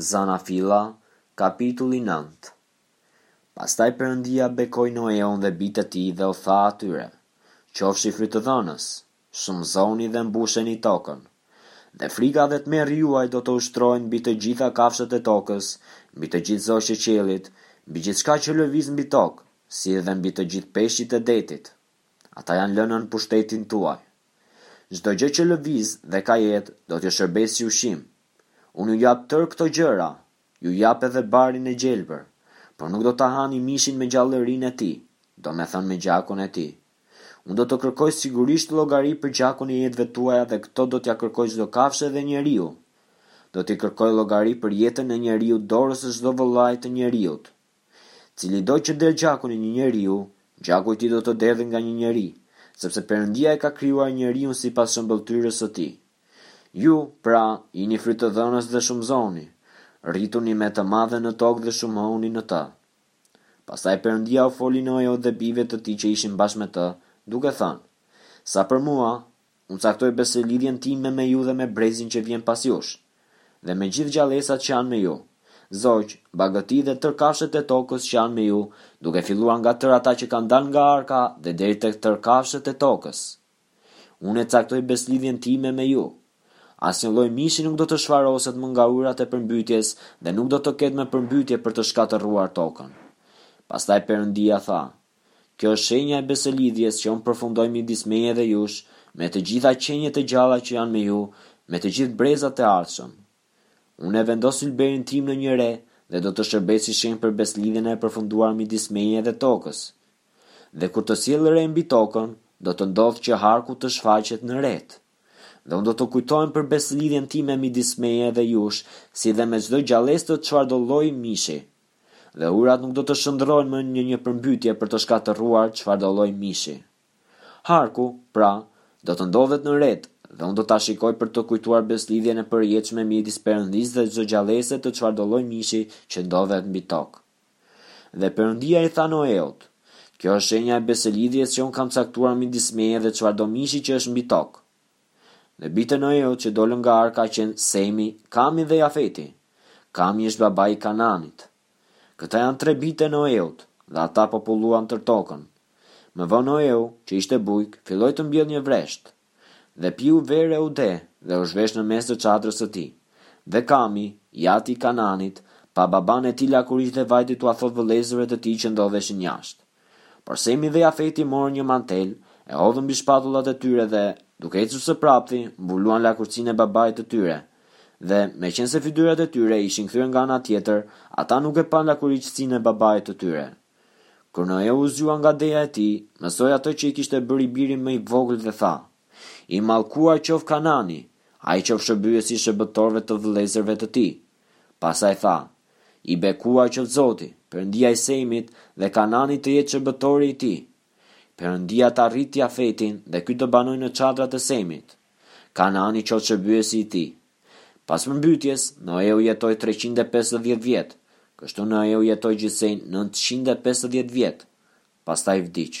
Zanafilla, kapitulli nëntë Pastaj Perëndia bekoi Noeun dhe bijtë e tij dhe u tha atyre, Qofshi frytëdhënës, shumëzohuni dhe mbusheni tokën. Dhe friga dhe tmerri juaj do të ushtrohen mbi të gjitha kafshët e tokës, mbi të gjithë zogjtë e qiellit, mbi gjithçka që lëviz mbi tokë, si edhe mbi të gjithë peshqit e detit. Ata janë lënë nën pushtetin tuaj. Çdo gjë që lëviz dhe ka jetë do t'ju shërbejë si ushqim. Unë ju jap tërë këto gjëra, ju jap edhe barin e gjelbër, por nuk do ta hani mishin me gjallërinë e tij, domethënë me gjakun e tij. Unë do të kërkoj sigurisht llogari për gjakun e jetëve tuaja dhe këto do t'ia kërkoj çdo kafshe dhe njeriu. Do t'i kërkoj llogari për jetën e njeriut dorës së çdo vëllai të njeriut. Cilido që derdh gjakun e një njeriu, gjaku i tij do të derdhet nga një njeri, sepse Perëndia e ka krijuar njeriun sipas shëmbëlltyrës së tij. Ju, pra, jini frytëdhënës dhe shumëzohuni, rrituni me të madhe në tokë dhe shumohuni në të. Pastaj Perëndia u foli Noeut dhe bijve të tij që ishin bashkë me të, duke thënë, Sa për mua, Unë caktoj besëlidhjen time me ju dhe me brezin që vjen pas jush. Dhe me gjithë gjallesat që janë me ju. Zogj, bagëti dhe tërë kafshët e tokës që janë me ju, duke filluar nga tërë ata që kanë dalë nga arka dhe deri te tërë kafshët e tokës. Unë e caktoj besëlidhjen time me ju. Asnjë lloj mishi nuk do të shfaroset më nga ujërat e përmbytjes dhe nuk do të ketë më përmbytje për të shkatërruar tokën. Pastaj Perëndia tha, Kjo është shenja e besëlidhjes që unë përfundoj midis meje dhe jush, me të gjitha qeniet e gjalla që janë me ju, me të gjithë brezat e ardhshëm. Unë e vendos ylberin tim në një re dhe do të shërbejë si shenjë për besëlidhjen e përfunduar midis meje dhe tokës. Dhe kur të sjell re mbi tokën, do të ndodhë që harku të shfaqet në retë. Dhe unë do të kujtohem për besëlidhjen time midis meje dhe jush, si dhe me çdo gjallesë të çfarëdo lloj mishi. Dhe ujërat nuk do të shndërrohen më në një përmbytje për të shkatërruar çfarëdolloj mishi. Harku, pra, do të ndodhet në retë, dhe unë do ta shikoj për të kujtuar besëlidhjen e përjetshme midis Perëndisë dhe çdo gjallese të çfarëdolloj mishi që ndodhet mbi tokë. Dhe Perëndia i tha Noeut, Kjo është shenja e besëlidhjes që unë kam caktuar midis meje dhe çfarëdo mishi që është mbi tokë. Dhe bijtë e Noeut që dolën nga arka qenë Semi, Kami dhe Jafeti. Kami është babai i Kanaanit. Këta janë tre bijtë e Noeut, dhe ata populluan tërë tokën. Më vonë Noeu, që ishte bujk, filloi të mbjellë një vresht. Dhe piu verë e u deh, dhe u zhvesh në mes të çadrës së tij. Dhe Kami, i ati i Kanaanit, pa babanë e tij lakuriq dhe vajti t'ua thotë vëllezërve të tij që ndodheshin jashtë. Por Semi dhe Jafeti morën një mantel, e hodhën mbi shpatullat e tyre dhe, duke ecur së prapthi, mbuluan lakuriqësinë e babait të tyre. Dhe, meqenëse fytyrat e tyre ishin kthyer nga ana tjetër, ata nuk e panë lakuriqësinë e babait të tyre. Kur Noeu u zgjua nga dehja e tij, mësoi atë që i kishte bërë i biri më i vogël dhe tha, I mallkuar qoftë Kanaani, ai qoftë shërbyesi i shërbëtorëve të vëllezërve të tij. Pastaj tha, I bekuar qoftë Zoti, Perëndia i Semit dhe Kanaani të jetë shërbëtori i tij. Perëndia ta rritë Jafetin dhe ky të banojë në çadrat e Semit. Kanaani qoftë shërbyesi i tij. Pas përmbytjes, Noeu jetoi treqind e pesëdhjetë vjet. Kështu Noeu jetoi gjithsej nëntëqind e pesëdhjetë vjet, pastaj vdiq.